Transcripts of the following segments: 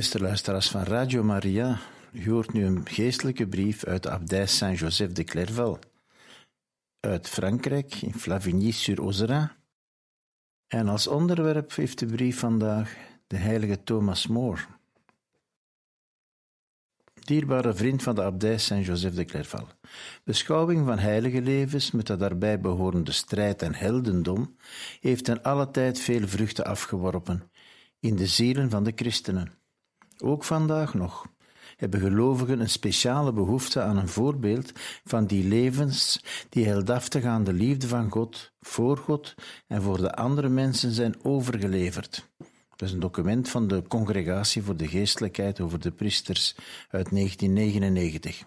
Beste luisteraars van Radio Maria, u hoort nu een geestelijke brief uit de abdij Saint-Joseph de Clairval, uit Frankrijk, in Flavigny-sur-Ozera. En als onderwerp heeft de brief vandaag de heilige Thomas More. Dierbare vriend van de abdij Saint-Joseph de Clairval, beschouwing van heilige levens met de daarbij behorende strijd en heldendom heeft in alle tijd veel vruchten afgeworpen in de zielen van de christenen. Ook vandaag nog hebben gelovigen een speciale behoefte aan een voorbeeld van die levens die heldhaftig aan de liefde van God, voor God en voor de andere mensen zijn overgeleverd. Dat is een document van de Congregatie voor de Geestelijkheid over de Priesters uit 1999.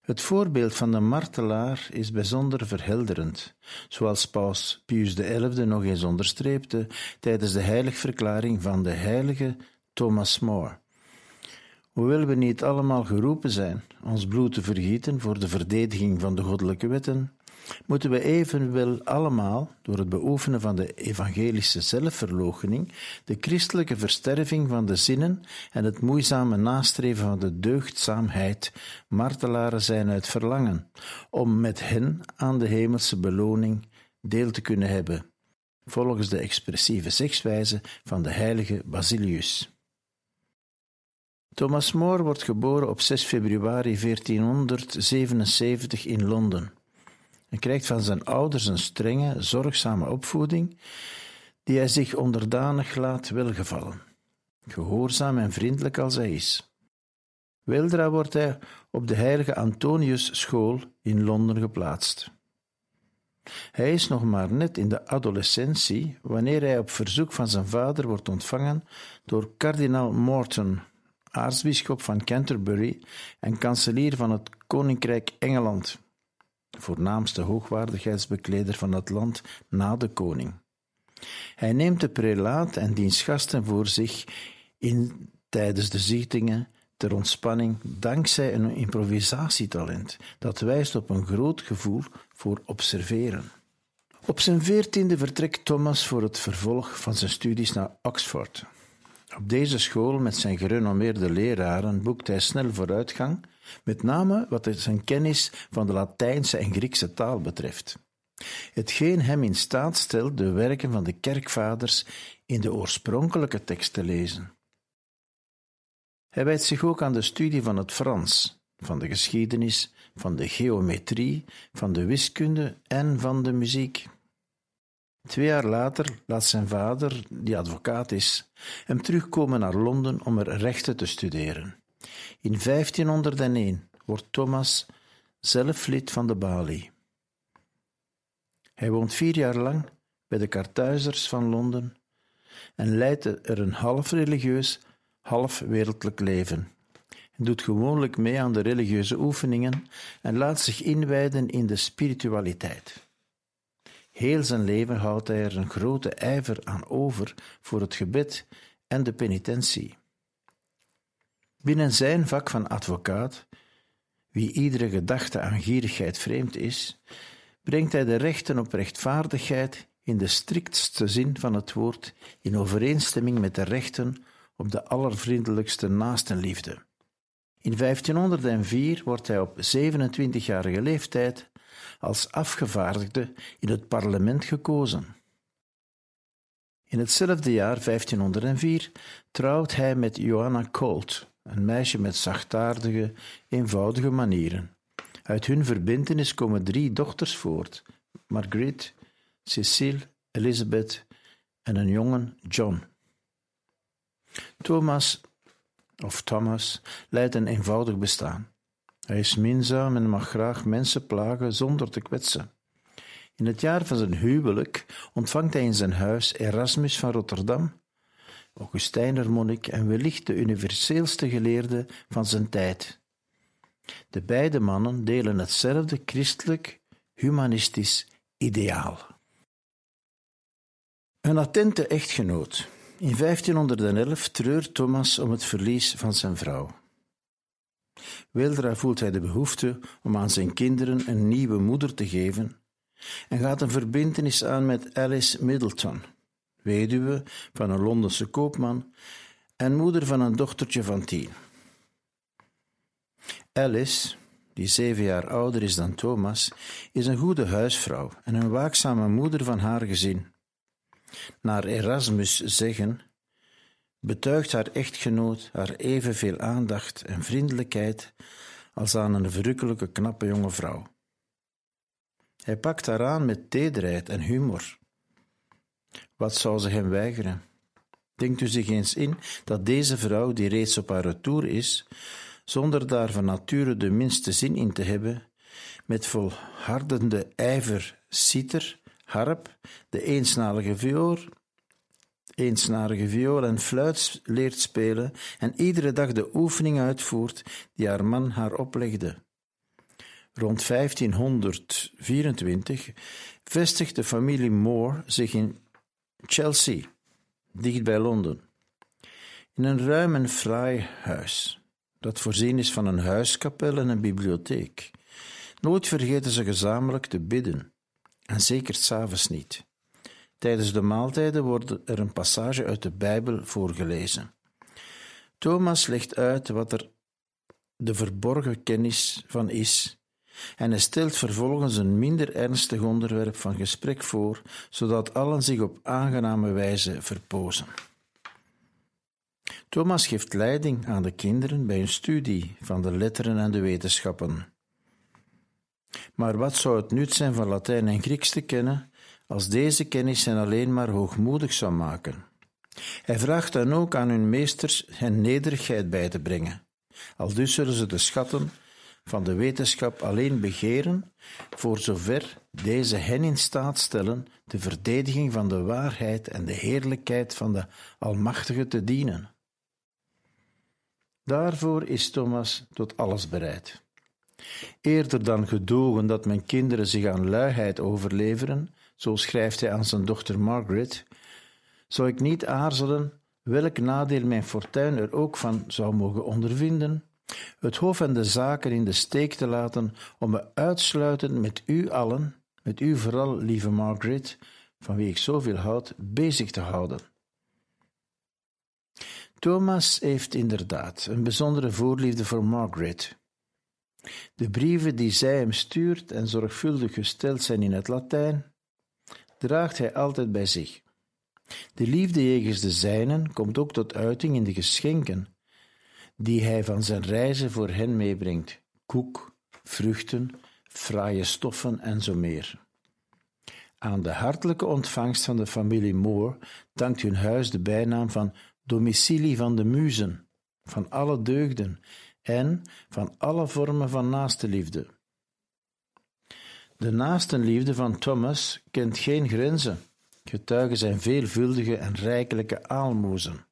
Het voorbeeld van de martelaar is bijzonder verhelderend, zoals paus Pius XI nog eens onderstreepte tijdens de heiligverklaring van de heilige Thomas More. Hoewel we niet allemaal geroepen zijn ons bloed te vergieten voor de verdediging van de goddelijke wetten, moeten we evenwel allemaal, door het beoefenen van de evangelische zelfverloochening, de christelijke versterving van de zinnen en het moeizame nastreven van de deugdzaamheid, martelaren zijn uit verlangen, om met hen aan de hemelse beloning deel te kunnen hebben, volgens de expressieve zegswijze van de heilige Basilius. Thomas More wordt geboren op 6 februari 1477 in Londen. Hij krijgt van zijn ouders een strenge, zorgzame opvoeding, die hij zich onderdanig laat welgevallen, gehoorzaam en vriendelijk als hij is. Weldra wordt hij op de heilige Antonius School in Londen geplaatst. Hij is nog maar net in de adolescentie wanneer hij op verzoek van zijn vader wordt ontvangen door kardinaal Morton, aartsbisschop van Canterbury en kanselier van het Koninkrijk Engeland, voornaamste hoogwaardigheidsbekleder van het land na de koning. Hij neemt de prelaat en diens gasten voor zich in tijdens de zittingen ter ontspanning dankzij een improvisatietalent dat wijst op een groot gevoel voor observeren. Op zijn veertiende vertrekt Thomas voor het vervolg van zijn studies naar Oxford. Op deze school met zijn gerenommeerde leraren boekt hij snel vooruitgang, met name wat zijn kennis van de Latijnse en Griekse taal betreft. Hetgeen hem in staat stelt de werken van de kerkvaders in de oorspronkelijke tekst te lezen. Hij wijdt zich ook aan de studie van het Frans, van de geschiedenis, van de geometrie, van de wiskunde en van de muziek. Twee jaar later laat zijn vader, die advocaat is, hem terugkomen naar Londen om er rechten te studeren. In 1501 wordt Thomas zelf lid van de Balie. Hij woont vier jaar lang bij de Kartuizers van Londen en leidt er een half religieus, half wereldlijk leven. Hij doet gewoonlijk mee aan de religieuze oefeningen en laat zich inwijden in de spiritualiteit. Heel zijn leven houdt hij er een grote ijver aan over voor het gebed en de penitentie. Binnen zijn vak van advocaat, wie iedere gedachte aan gierigheid vreemd is, brengt hij de rechten op rechtvaardigheid in de striktste zin van het woord in overeenstemming met de rechten op de allervriendelijkste naastenliefde. In 1504 wordt hij op 27-jarige leeftijd als afgevaardigde in het parlement gekozen. In hetzelfde jaar 1504 trouwt hij met Johanna Colt, een meisje met zachtaardige, eenvoudige manieren. Uit hun verbintenis komen drie dochters voort: Marguerite, Cecile, Elizabeth en een jongen, John. Thomas, of Thomas, leidt een eenvoudig bestaan. Hij is minzaam en mag graag mensen plagen zonder te kwetsen. In het jaar van zijn huwelijk ontvangt hij in zijn huis Erasmus van Rotterdam, Augustijner monnik en wellicht de universeelste geleerde van zijn tijd. De beide mannen delen hetzelfde christelijk, humanistisch ideaal. Een attente echtgenoot. In 1511 treurt Thomas om het verlies van zijn vrouw. Weldra voelt hij de behoefte om aan zijn kinderen een nieuwe moeder te geven en gaat een verbintenis aan met Alice Middleton, weduwe van een Londense koopman en moeder van een dochtertje van tien. Alice, die zeven jaar ouder is dan Thomas, is een goede huisvrouw en een waakzame moeder van haar gezin. Naar Erasmus zeggen, betuigt haar echtgenoot haar evenveel aandacht en vriendelijkheid als aan een verrukkelijke knappe jonge vrouw. Hij pakt haar aan met tederheid en humor. Wat zou ze hem weigeren? Denkt u zich eens in dat deze vrouw, die reeds op haar retour is, zonder daar van nature de minste zin in te hebben, met volhardende ijver citer, harp, de eensnalige viool, eensnarige viool en fluit leert spelen en iedere dag de oefening uitvoert die haar man haar oplegde. Rond 1524 vestigt de familie Moore zich in Chelsea, dicht bij Londen, in een ruim en fraai huis, dat voorzien is van een huiskapel en een bibliotheek. Nooit vergeten ze gezamenlijk te bidden, en zeker s'avonds niet. Tijdens de maaltijden wordt er een passage uit de Bijbel voorgelezen. Thomas legt uit wat er de verborgen kennis van is en hij stelt vervolgens een minder ernstig onderwerp van gesprek voor, zodat allen zich op aangename wijze verpozen. Thomas geeft leiding aan de kinderen bij een studie van de letteren en de wetenschappen. Maar wat zou het nut zijn van Latijn en Grieks te kennen als deze kennis hen alleen maar hoogmoedig zou maken? Hij vraagt dan ook aan hun meesters hen nederigheid bij te brengen. Al dus zullen ze de schatten van de wetenschap alleen begeren, voor zover deze hen in staat stellen de verdediging van de waarheid en de heerlijkheid van de Almachtige te dienen. Daarvoor is Thomas tot alles bereid. Eerder dan gedogen dat mijn kinderen zich aan luiheid overleveren, zo schrijft hij aan zijn dochter Margaret, zou ik niet aarzelen welk nadeel mijn fortuin er ook van zou mogen ondervinden, het hoofd en de zaken in de steek te laten om me uitsluitend met u allen, met u vooral, lieve Margaret, van wie ik zoveel houd, bezig te houden. Thomas heeft inderdaad een bijzondere voorliefde voor Margaret. De brieven die zij hem stuurt en zorgvuldig gesteld zijn in het Latijn, draagt hij altijd bij zich. De liefde jegens de zijnen komt ook tot uiting in de geschenken die hij van zijn reizen voor hen meebrengt: koek, vruchten, fraaie stoffen en zo meer. Aan de hartelijke ontvangst van de familie Moore dankt hun huis de bijnaam van domicilie van de muzen, van alle deugden en van alle vormen van naastenliefde. De naastenliefde van Thomas kent geen grenzen, getuigen zijn veelvuldige en rijkelijke aalmoezen.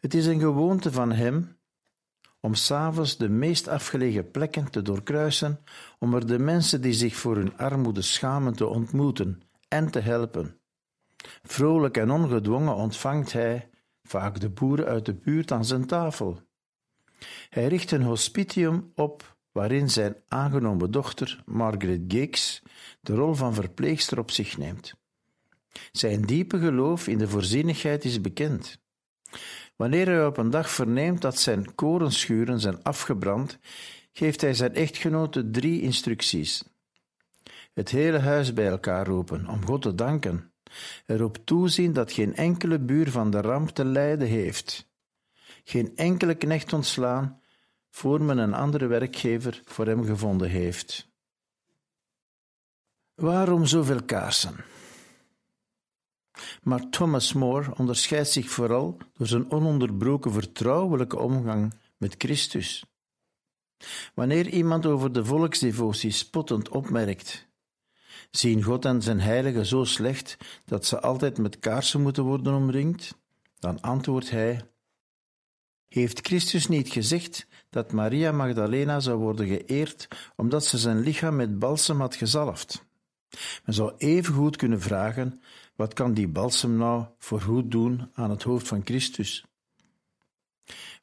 Het is een gewoonte van hem om s'avonds de meest afgelegen plekken te doorkruisen, om er de mensen die zich voor hun armoede schamen te ontmoeten en te helpen. Vrolijk en ongedwongen ontvangt hij vaak de boeren uit de buurt aan zijn tafel. Hij richt een hospitium op waarin zijn aangenomen dochter, Margaret Giggs, de rol van verpleegster op zich neemt. Zijn diepe geloof in de voorzienigheid is bekend. Wanneer hij op een dag verneemt dat zijn korenschuren zijn afgebrand, geeft hij zijn echtgenote drie instructies. Het hele huis bij elkaar roepen om God te danken, erop toezien dat geen enkele buur van de ramp te lijden heeft, geen enkele knecht ontslaan, voor men een andere werkgever voor hem gevonden heeft. Waarom zoveel kaarsen? Maar Thomas More onderscheidt zich vooral door zijn ononderbroken vertrouwelijke omgang met Christus. Wanneer iemand over de volksdevotie spottend opmerkt: Zien God en zijn heiligen zo slecht dat ze altijd met kaarsen moeten worden omringd? Dan antwoordt hij: Heeft Christus niet gezegd dat Maria Magdalena zou worden geëerd omdat ze zijn lichaam met balsem had gezalfd? Men zou even goed kunnen vragen: wat kan die balsem nou voor goed doen aan het hoofd van Christus?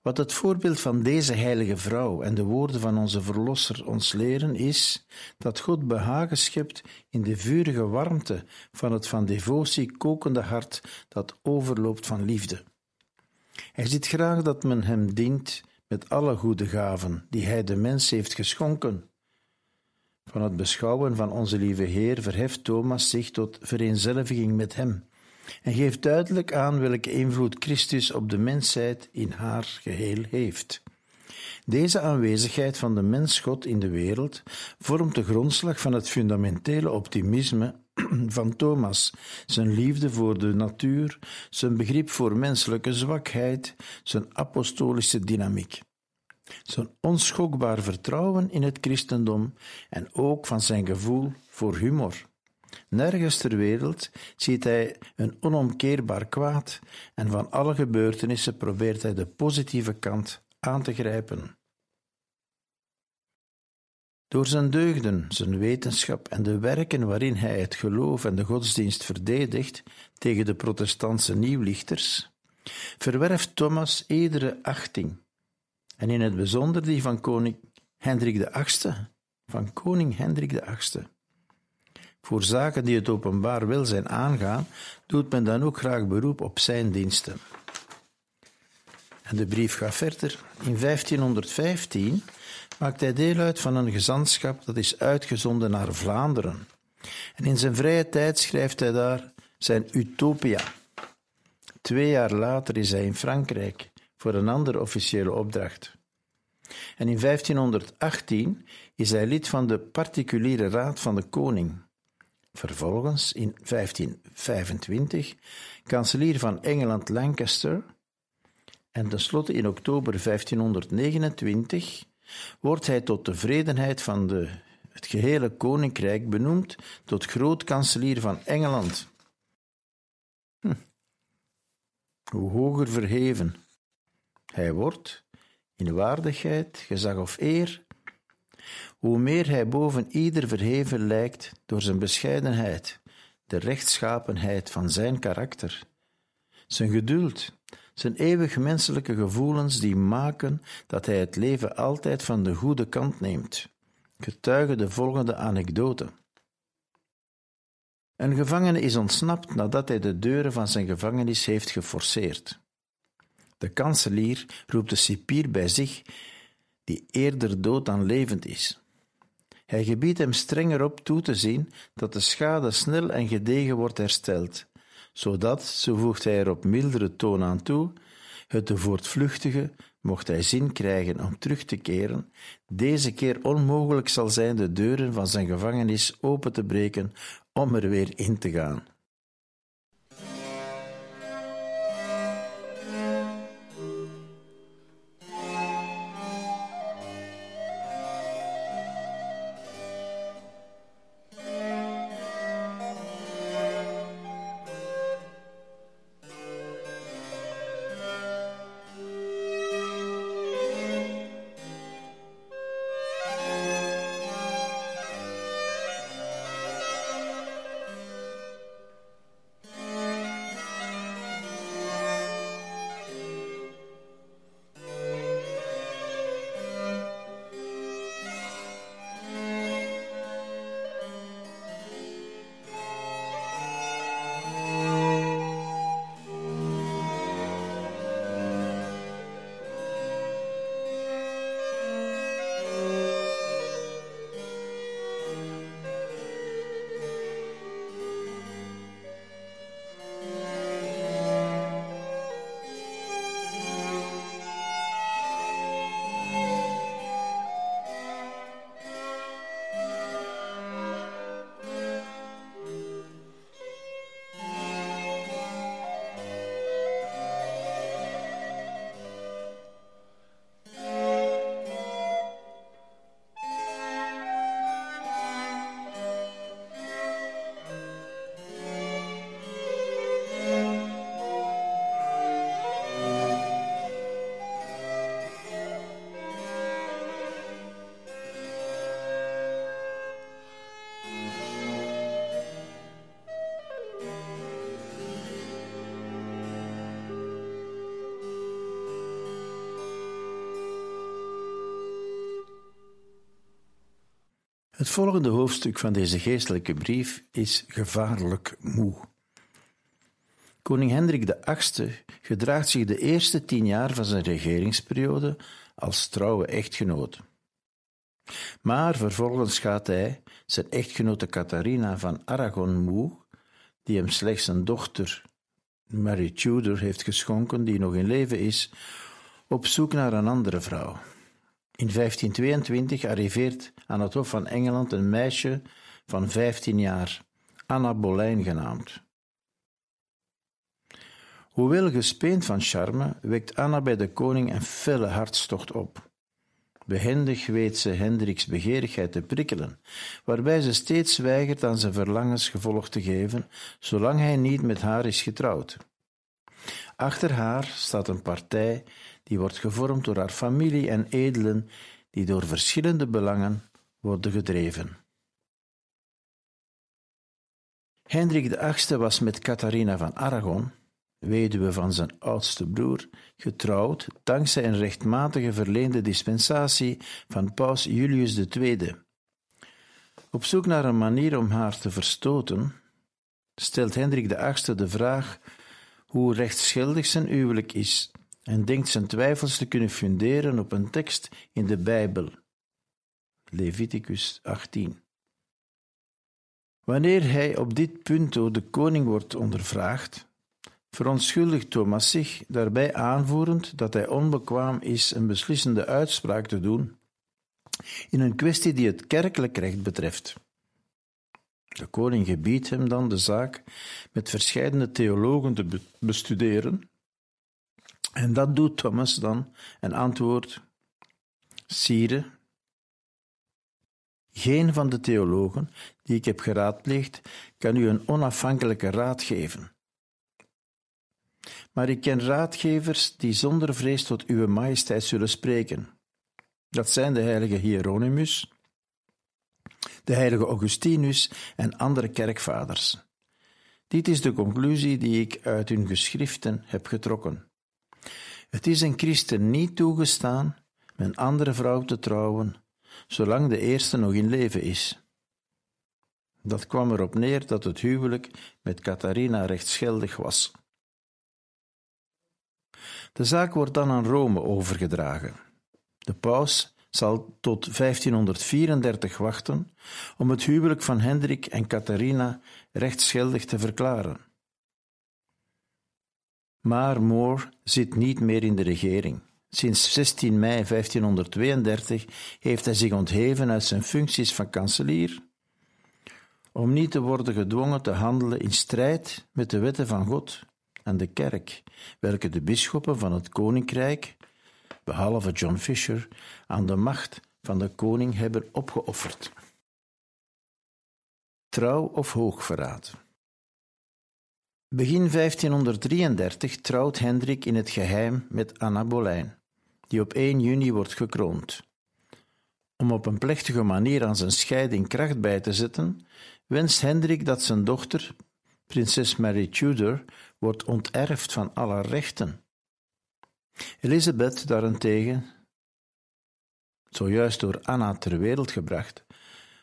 Wat het voorbeeld van deze heilige vrouw en de woorden van onze Verlosser ons leren is dat God behagen schept in de vurige warmte van het van devotie kokende hart dat overloopt van liefde. Hij ziet graag dat men hem dient met alle goede gaven die hij de mens heeft geschonken. Van het beschouwen van onze lieve Heer verheft Thomas zich tot vereenzelviging met hem en geeft duidelijk aan welke invloed Christus op de mensheid in haar geheel heeft. Deze aanwezigheid van de mens-God in de wereld vormt de grondslag van het fundamentele optimisme van Thomas, zijn liefde voor de natuur, zijn begrip voor menselijke zwakheid, zijn apostolische dynamiek. Zijn onschokbaar vertrouwen in het christendom en ook van zijn gevoel voor humor. Nergens ter wereld ziet hij een onomkeerbaar kwaad en van alle gebeurtenissen probeert hij de positieve kant aan te grijpen. Door zijn deugden, zijn wetenschap en de werken waarin hij het geloof en de godsdienst verdedigt tegen de protestantse nieuwlichters, verwerft Thomas iedere achting, en in het bijzonder die van koning Hendrik VIII, van koning Hendrik VIII. Voor zaken die het openbaar welzijn aangaan, doet men dan ook graag beroep op zijn diensten. En de brief gaat verder. In 1515 maakt hij deel uit van een gezantschap dat is uitgezonden naar Vlaanderen. En in zijn vrije tijd schrijft hij daar zijn Utopia. Twee jaar later is hij in Frankrijk voor een andere officiële opdracht. En in 1518 is hij lid van de particuliere raad van de koning. Vervolgens, in 1525, kanselier van Engeland Lancaster. En tenslotte in oktober 1529 wordt hij tot tevredenheid van de, het gehele koninkrijk benoemd tot grootkanselier van Engeland. Hm. Hoe hoger verheven hij wordt, in waardigheid, gezag of eer, hoe meer hij boven ieder verheven lijkt door zijn bescheidenheid, de rechtschapenheid van zijn karakter, zijn geduld, zijn eeuwig menselijke gevoelens die maken dat hij het leven altijd van de goede kant neemt. Getuige de volgende anekdote. Een gevangene is ontsnapt nadat hij de deuren van zijn gevangenis heeft geforceerd. De kanselier roept de cipier bij zich, die eerder dood dan levend is. Hij gebiedt hem strenger op toe te zien dat de schade snel en gedegen wordt hersteld, zodat, zo voegt hij er op mildere toon aan toe, het de voortvluchtige, mocht hij zin krijgen om terug te keren, deze keer onmogelijk zal zijn de deuren van zijn gevangenis open te breken om er weer in te gaan. Volgende hoofdstuk van deze geestelijke brief is gevaarlijk moe. Koning Hendrik VIII gedraagt zich de eerste tien jaar van zijn regeringsperiode als trouwe echtgenoot. Maar vervolgens gaat hij zijn echtgenote Catharina van Aragon moe, die hem slechts een dochter, Mary Tudor, heeft geschonken, die nog in leven is, op zoek naar een andere vrouw. In 1522 arriveert aan het Hof van Engeland een meisje van 15 jaar, Anna Boleyn genaamd. Hoewel gespeend van charme, wekt Anna bij de koning een felle hartstocht op. Behendig weet ze Hendriks begeerigheid te prikkelen, waarbij ze steeds weigert aan zijn verlangens gevolg te geven, zolang hij niet met haar is getrouwd. Achter haar staat een partij die wordt gevormd door haar familie en edelen die door verschillende belangen worden gedreven. Hendrik VIII was met Catharina van Aragon, weduwe van zijn oudste broer, getrouwd dankzij een rechtmatige verleende dispensatie van paus Julius II. Op zoek naar een manier om haar te verstoten, stelt Hendrik VIII de vraag hoe rechtsgeldig zijn huwelijk is en denkt zijn twijfels te kunnen funderen op een tekst in de Bijbel. Leviticus 18. Wanneer hij op dit punt door de koning wordt ondervraagd, verontschuldigt Thomas zich, daarbij aanvoerend dat hij onbekwaam is een beslissende uitspraak te doen in een kwestie die het kerkelijk recht betreft. De koning gebiedt hem dan de zaak met verscheidene theologen te bestuderen en dat doet Thomas dan en antwoordt: Sire, geen van de theologen die ik heb geraadpleegd kan u een onafhankelijke raad geven. Maar ik ken raadgevers die zonder vrees tot uw majesteit zullen spreken. Dat zijn de heilige Hieronymus, de heilige Augustinus en andere kerkvaders. Dit is de conclusie die ik uit hun geschriften heb getrokken. Het is een christen niet toegestaan met een andere vrouw te trouwen, zolang de eerste nog in leven is. Dat kwam erop neer dat het huwelijk met Catharina rechtsgeldig was. De zaak wordt dan aan Rome overgedragen. De paus zal tot 1534 wachten om het huwelijk van Hendrik en Catharina rechtsgeldig te verklaren. Maar Moore zit niet meer in de regering. Sinds 16 mei 1532 heeft hij zich ontheven uit zijn functies van kanselier, om niet te worden gedwongen te handelen in strijd met de wetten van God en de kerk, welke de bisschoppen van het koninkrijk, behalve John Fisher, aan de macht van de koning hebben opgeofferd. Trouw of hoogverraad. Begin 1533 trouwt Hendrik in het geheim met Anna Boleyn, die op 1 juni wordt gekroond. Om op een plechtige manier aan zijn scheiding kracht bij te zetten, wenst Hendrik dat zijn dochter, prinses Mary Tudor, wordt onterfd van alle rechten. Elisabeth daarentegen, zojuist door Anna ter wereld gebracht,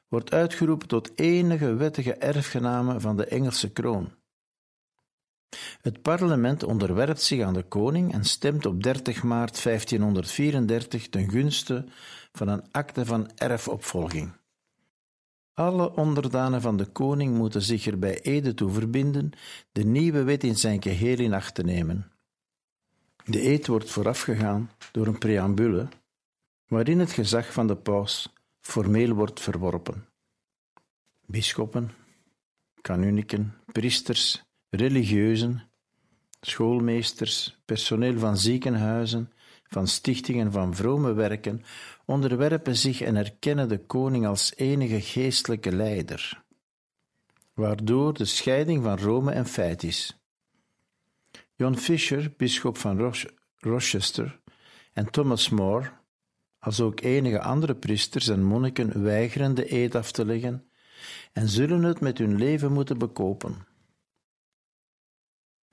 wordt uitgeroepen tot enige wettige erfgename van de Engelse kroon. Het parlement onderwerpt zich aan de koning en stemt op 30 maart 1534 ten gunste van een akte van erfopvolging. Alle onderdanen van de koning moeten zich er bij ede toe verbinden de nieuwe wet in zijn geheel in acht te nemen. De eed wordt voorafgegaan door een preambule, waarin het gezag van de paus formeel wordt verworpen. Bisschoppen, kanuniken, priesters, religieuzen, schoolmeesters, personeel van ziekenhuizen, van stichtingen van vrome werken, onderwerpen zich en erkennen de koning als enige geestelijke leider, waardoor de scheiding van Rome een feit is. John Fisher, bisschop van Rochester, en Thomas More, als ook enige andere priesters en monniken, weigeren de eed af te leggen en zullen het met hun leven moeten bekopen.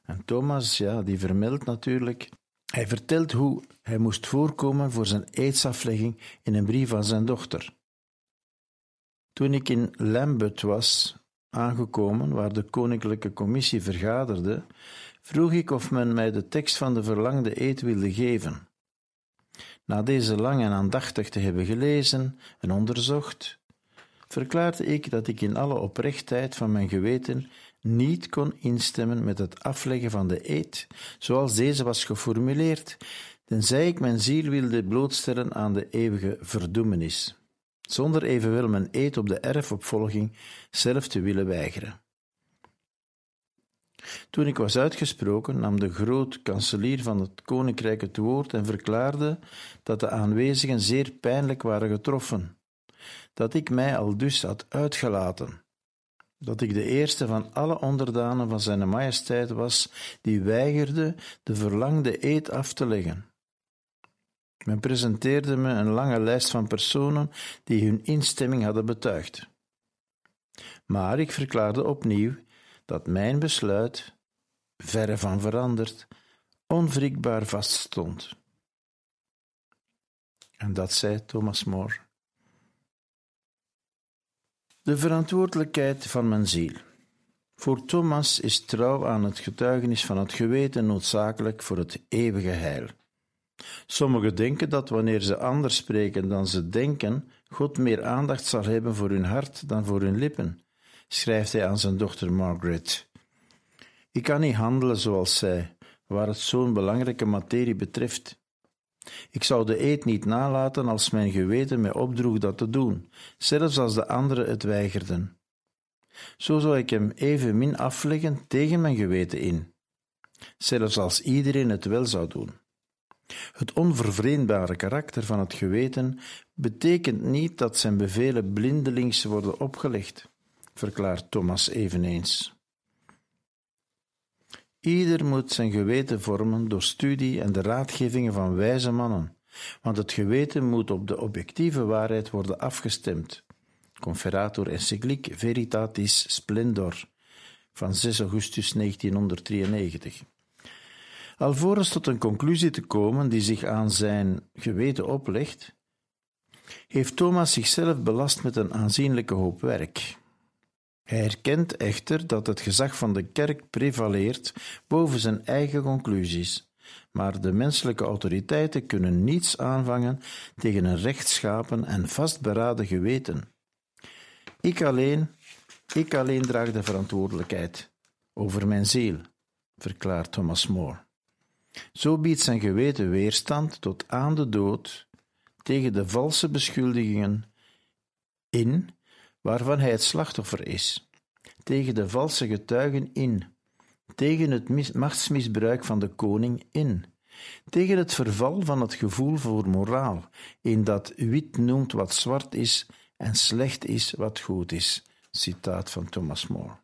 En Thomas, ja, die vermeldt natuurlijk, hij vertelt hoe hij moest voorkomen voor zijn eedsaflegging in een brief aan zijn dochter. Toen ik in Lambeth was aangekomen, waar de koninklijke commissie vergaderde, vroeg ik of men mij de tekst van de verlangde eed wilde geven. Na deze lang en aandachtig te hebben gelezen en onderzocht, verklaarde ik dat ik in alle oprechtheid van mijn geweten niet kon instemmen met het afleggen van de eed, zoals deze was geformuleerd, tenzij ik mijn ziel wilde blootstellen aan de eeuwige verdoemenis, zonder evenwel mijn eed op de erfopvolging zelf te willen weigeren. Toen ik was uitgesproken, nam de groot-kanselier van het koninkrijk het woord en verklaarde dat de aanwezigen zeer pijnlijk waren getroffen, dat ik mij al dus had uitgelaten, dat ik de eerste van alle onderdanen van zijn majesteit was die weigerde de verlangde eed af te leggen. Men presenteerde me een lange lijst van personen die hun instemming hadden betuigd. Maar ik verklaarde opnieuw dat mijn besluit, verre van veranderd, onwrikbaar vaststond. En dat zei Thomas More. De verantwoordelijkheid van mijn ziel. Voor Thomas is trouw aan het getuigenis van het geweten noodzakelijk voor het eeuwige heil. Sommigen denken dat wanneer ze anders spreken dan ze denken, God meer aandacht zal hebben voor hun hart dan voor hun lippen schrijft hij aan zijn dochter Margaret. Ik kan niet handelen zoals zij, waar het zo'n belangrijke materie betreft. Ik zou de eed niet nalaten als mijn geweten mij opdroeg dat te doen, zelfs als de anderen het weigerden. Zo zou ik hem evenmin afleggen tegen mijn geweten in, zelfs als iedereen het wel zou doen. Het onvervreemdbare karakter van het geweten betekent niet dat zijn bevelen blindelings worden opgelegd verklaart Thomas eveneens. Ieder moet zijn geweten vormen door studie en de raadgevingen van wijze mannen, want het geweten moet op de objectieve waarheid worden afgestemd. Conferator Encyclic Veritatis Splendor van 6 augustus 1993. Alvorens tot een conclusie te komen die zich aan zijn geweten oplegt, heeft Thomas zichzelf belast met een aanzienlijke hoop werk. Hij erkent echter dat het gezag van de kerk prevaleert boven zijn eigen conclusies, maar de menselijke autoriteiten kunnen niets aanvangen tegen een rechtschapen en vastberaden geweten. Ik alleen, ik alleen draag de verantwoordelijkheid over mijn ziel, verklaart Thomas More. Zo biedt zijn geweten weerstand tot aan de dood tegen de valse beschuldigingen in waarvan hij het slachtoffer is, tegen de valse getuigen in, tegen het machtsmisbruik van de koning in, tegen het verval van het gevoel voor moraal, in dat wit noemt wat zwart is en slecht is wat goed is. Citaat van Thomas More.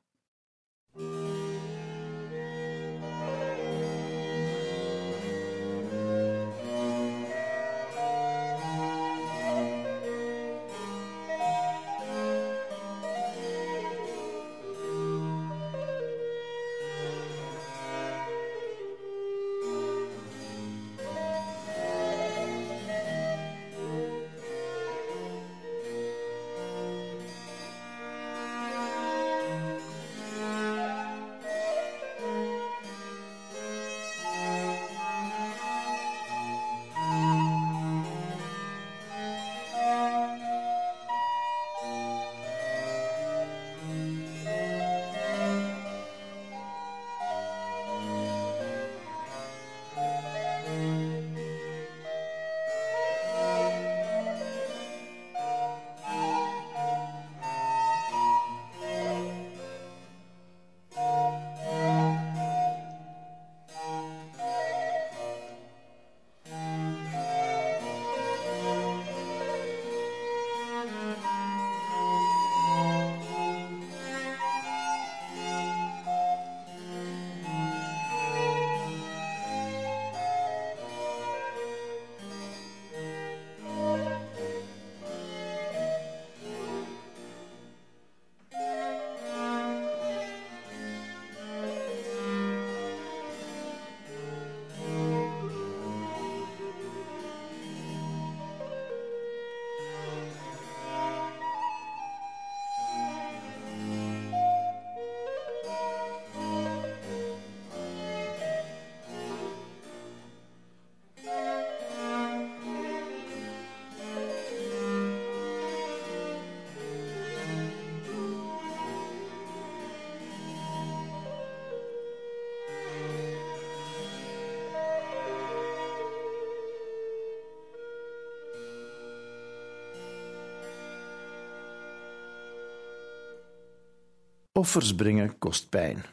Offers brengen kost pijn.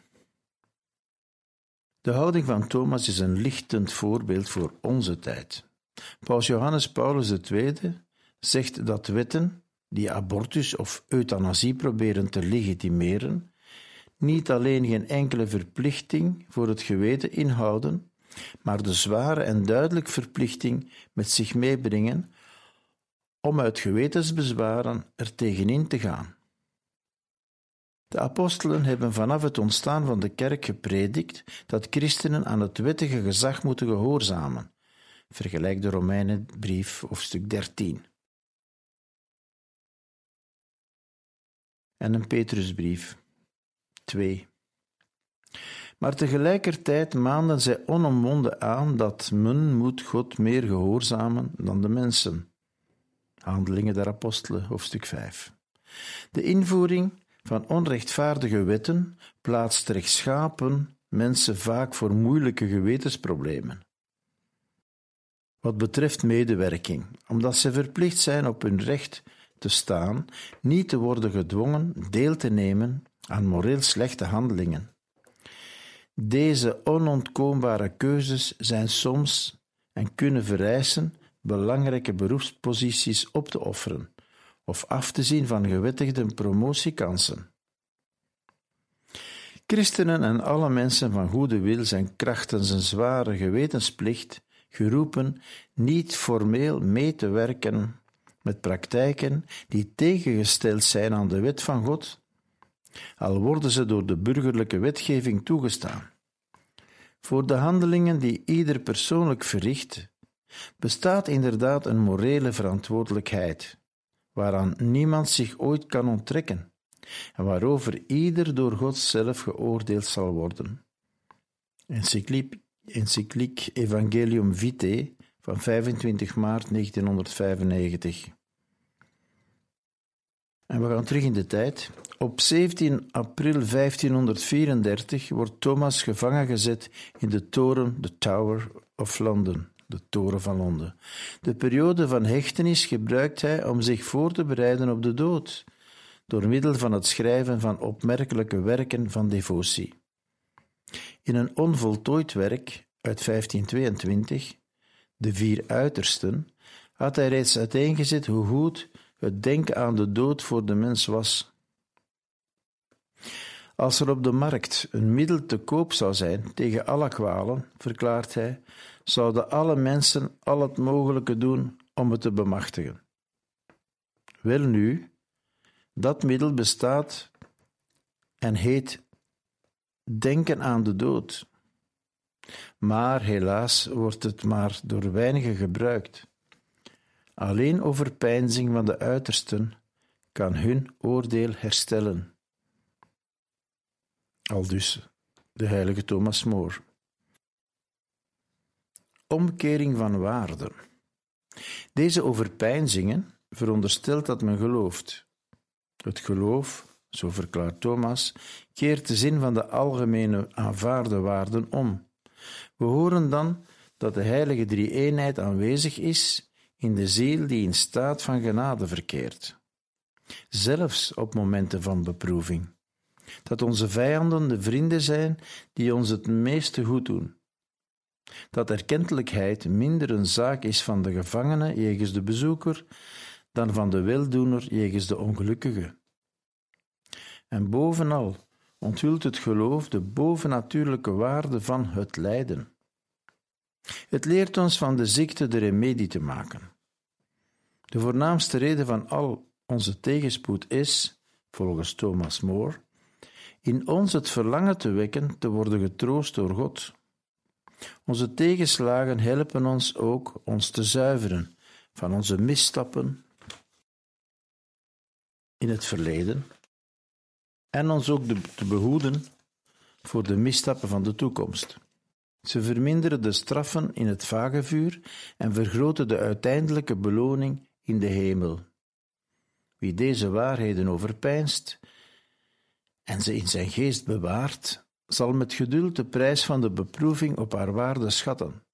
De houding van Thomas is een lichtend voorbeeld voor onze tijd. Paus Johannes Paulus II zegt dat wetten die abortus of euthanasie proberen te legitimeren, niet alleen geen enkele verplichting voor het geweten inhouden, maar de zware en duidelijke verplichting met zich meebrengen om uit gewetensbezwaren er tegenin te gaan. De apostelen hebben vanaf het ontstaan van de kerk gepredikt dat christenen aan het wettige gezag moeten gehoorzamen. Vergelijk de Romeinenbrief, hoofdstuk 13. En een Petrusbrief, 2. Maar tegelijkertijd maanden zij onomwonden aan dat men moet God meer gehoorzamen dan de mensen. Handelingen der Apostelen, hoofdstuk 5. De invoering van onrechtvaardige wetten plaatst rechtschapen mensen vaak voor moeilijke gewetensproblemen. Wat betreft medewerking, omdat ze verplicht zijn op hun recht te staan, niet te worden gedwongen deel te nemen aan moreel slechte handelingen. Deze onontkoombare keuzes zijn soms en kunnen vereisen belangrijke beroepsposities op te offeren of af te zien van gewettigde promotiekansen. Christenen en alle mensen van goede wil zijn krachtens een zware gewetensplicht geroepen niet formeel mee te werken met praktijken die tegengesteld zijn aan de wet van God, al worden ze door de burgerlijke wetgeving toegestaan. Voor de handelingen die ieder persoonlijk verricht, bestaat inderdaad een morele verantwoordelijkheid waaraan niemand zich ooit kan onttrekken en waarover ieder door God zelf geoordeeld zal worden. Encycliek, Evangelium Vitae van 25 maart 1995. En we gaan terug in de tijd. Op 17 april 1534 wordt Thomas gevangen gezet in de toren, de Tower of London de Toren van Londen. De periode van hechtenis gebruikt hij om zich voor te bereiden op de dood, door middel van het schrijven van opmerkelijke werken van devotie. In een onvoltooid werk uit 1522, De Vier Uitersten, had hij reeds uiteengezet hoe goed het denken aan de dood voor de mens was. Als er op de markt een middel te koop zou zijn tegen alle kwalen, verklaart hij, zouden alle mensen al het mogelijke doen om het te bemachtigen. Welnu, dat middel bestaat en heet denken aan de dood. Maar helaas wordt het maar door weinigen gebruikt. Alleen overpeinzing van de uitersten kan hun oordeel herstellen. Aldus de heilige Thomas More. Omkering van waarden. Deze overpeinzingen veronderstelt dat men gelooft. Het geloof, zo verklaart Thomas, keert de zin van de algemene aanvaarde waarden om. We horen dan dat de heilige drie-eenheid aanwezig is in de ziel die in staat van genade verkeert. Zelfs op momenten van beproeving. Dat onze vijanden de vrienden zijn die ons het meeste goed doen dat erkentelijkheid minder een zaak is van de gevangene jegens de bezoeker dan van de weldoener jegens de ongelukkige. En bovenal onthult het geloof de bovennatuurlijke waarde van het lijden. Het leert ons van de ziekte de remedie te maken. De voornaamste reden van al onze tegenspoed is, volgens Thomas More, in ons het verlangen te wekken te worden getroost door God. Onze tegenslagen helpen ons ook ons te zuiveren van onze misstappen in het verleden en ons ook te behoeden voor de misstappen van de toekomst. Ze verminderen de straffen in het vagevuur en vergroten de uiteindelijke beloning in de hemel. Wie deze waarheden overpeinst en ze in zijn geest bewaart, zal met geduld de prijs van de beproeving op haar waarde schatten,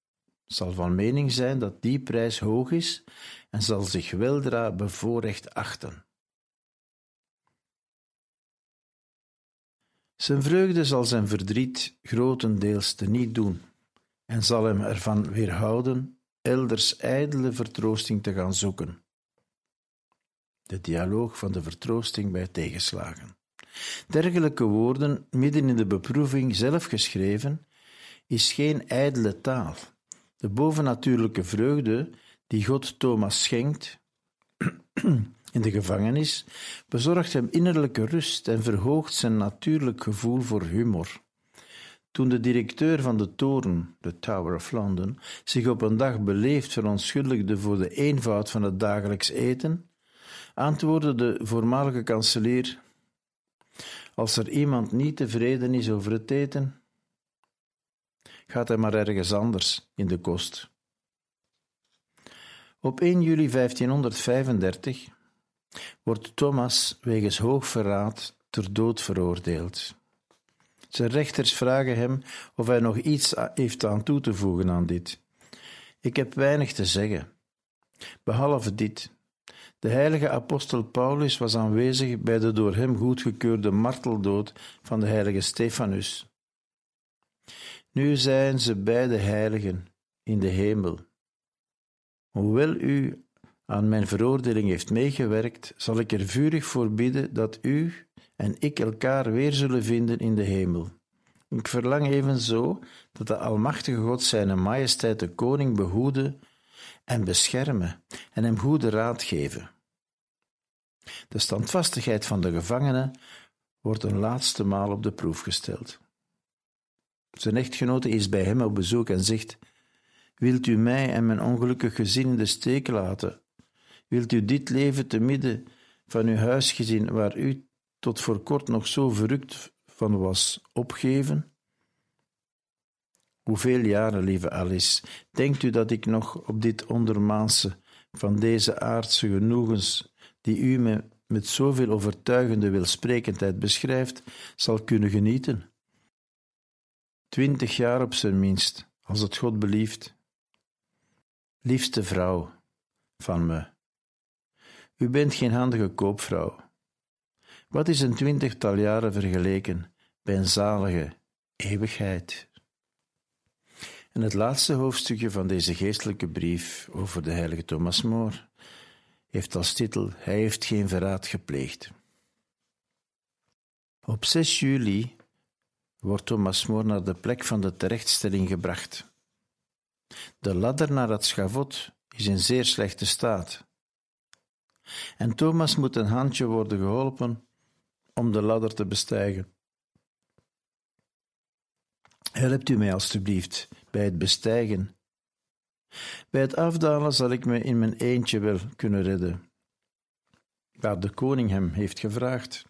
zal van mening zijn dat die prijs hoog is en zal zich weldra bevoorrecht achten. Zijn vreugde zal zijn verdriet grotendeels teniet doen en zal hem ervan weerhouden elders ijdele vertroosting te gaan zoeken. De dialoog van de vertroosting bij tegenslagen. Dergelijke woorden, midden in de beproeving zelf geschreven, is geen ijdele taal. De bovennatuurlijke vreugde die God Thomas schenkt in de gevangenis, bezorgt hem innerlijke rust en verhoogt zijn natuurlijk gevoel voor humor. Toen de directeur van de toren, de Tower of London, zich op een dag beleefd verontschuldigde voor de eenvoud van het dagelijks eten, antwoordde de voormalige kanselier: Als er iemand niet tevreden is over het eten, gaat hij maar ergens anders in de kost. Op 1 juli 1535 wordt Thomas wegens hoogverraad ter dood veroordeeld. Zijn rechters vragen hem of hij nog iets heeft aan toe te voegen aan dit. Ik heb weinig te zeggen, behalve dit. De heilige apostel Paulus was aanwezig bij de door hem goedgekeurde marteldood van de heilige Stefanus. Nu zijn ze beide heiligen in de hemel. Hoewel u aan mijn veroordeling heeft meegewerkt, zal ik er vurig voor bidden dat u en ik elkaar weer zullen vinden in de hemel. Ik verlang evenzo dat de Almachtige God zijn majesteit de koning behoede en beschermen en hem goede raad geven. De standvastigheid van de gevangene wordt een laatste maal op de proef gesteld. Zijn echtgenote is bij hem op bezoek en zegt: Wilt u mij en mijn ongelukkig gezin in de steek laten? Wilt u dit leven te midden van uw huisgezin, waar u tot voor kort nog zo verrukt van was, opgeven? Hoeveel jaren, lieve Alice, denkt u dat ik nog op dit ondermaanse van deze aardse genoegens, die u me met zoveel overtuigende wilsprekendheid beschrijft, zal kunnen genieten? Twintig jaar op zijn minst, als het God belieft. Liefste vrouw van me, u bent geen handige koopvrouw. Wat is een twintigtal jaren vergeleken bij een zalige eeuwigheid? En het laatste hoofdstukje van deze geestelijke brief over de heilige Thomas More heeft als titel Hij heeft geen verraad gepleegd. Op 6 juli wordt Thomas More naar de plek van de terechtstelling gebracht. De ladder naar het schavot is in zeer slechte staat. En Thomas moet een handje worden geholpen om de ladder te bestijgen. Helpt u mij alstublieft bij het bestijgen. Bij het afdalen zal ik me in mijn eentje wel kunnen redden. Waar de koning hem heeft gevraagd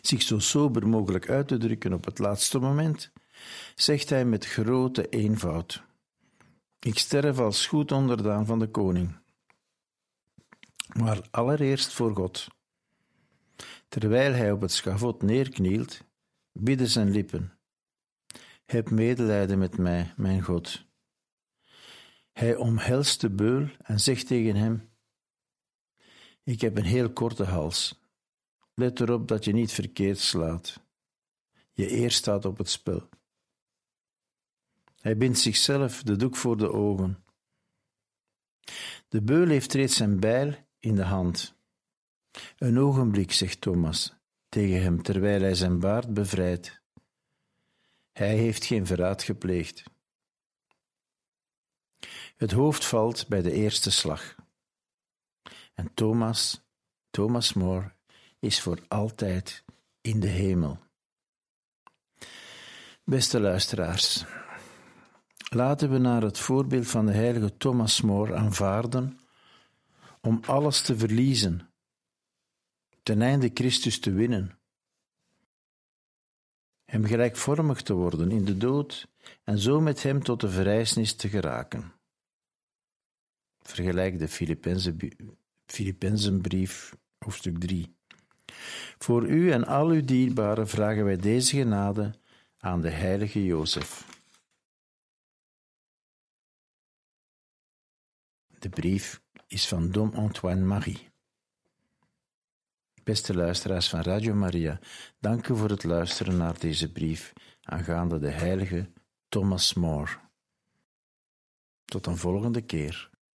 zich zo sober mogelijk uit te drukken op het laatste moment, zegt hij met grote eenvoud: Ik sterf als goed onderdaan van de koning. Maar allereerst voor God. Terwijl hij op het schavot neerknielt, bidden zijn lippen: Heb medelijden met mij, mijn God. Hij omhelst de beul en zegt tegen hem: Ik heb een heel korte hals Let erop dat je niet verkeerd slaat. Je eer staat op het spel. Hij bindt zichzelf de doek voor de ogen. De beul heeft reeds zijn bijl in de hand. Een ogenblik, zegt Thomas tegen hem terwijl hij zijn baard bevrijdt. Hij heeft geen verraad gepleegd. Het hoofd valt bij de eerste slag. En Thomas, Thomas More, is voor altijd in de hemel. Beste luisteraars, laten we naar het voorbeeld van de heilige Thomas More aanvaarden om alles te verliezen, ten einde Christus te winnen, hem gelijkvormig te worden in de dood en zo met hem tot de verrijzenis te geraken. Vergelijk de Filippenzenbrief, hoofdstuk 3. Voor u en al uw dierbaren vragen wij deze genade aan de heilige Jozef. De brief is van Dom Antoine Marie. Beste luisteraars van Radio Maria, dank u voor het luisteren naar deze brief aangaande de heilige Thomas More. Tot een volgende keer.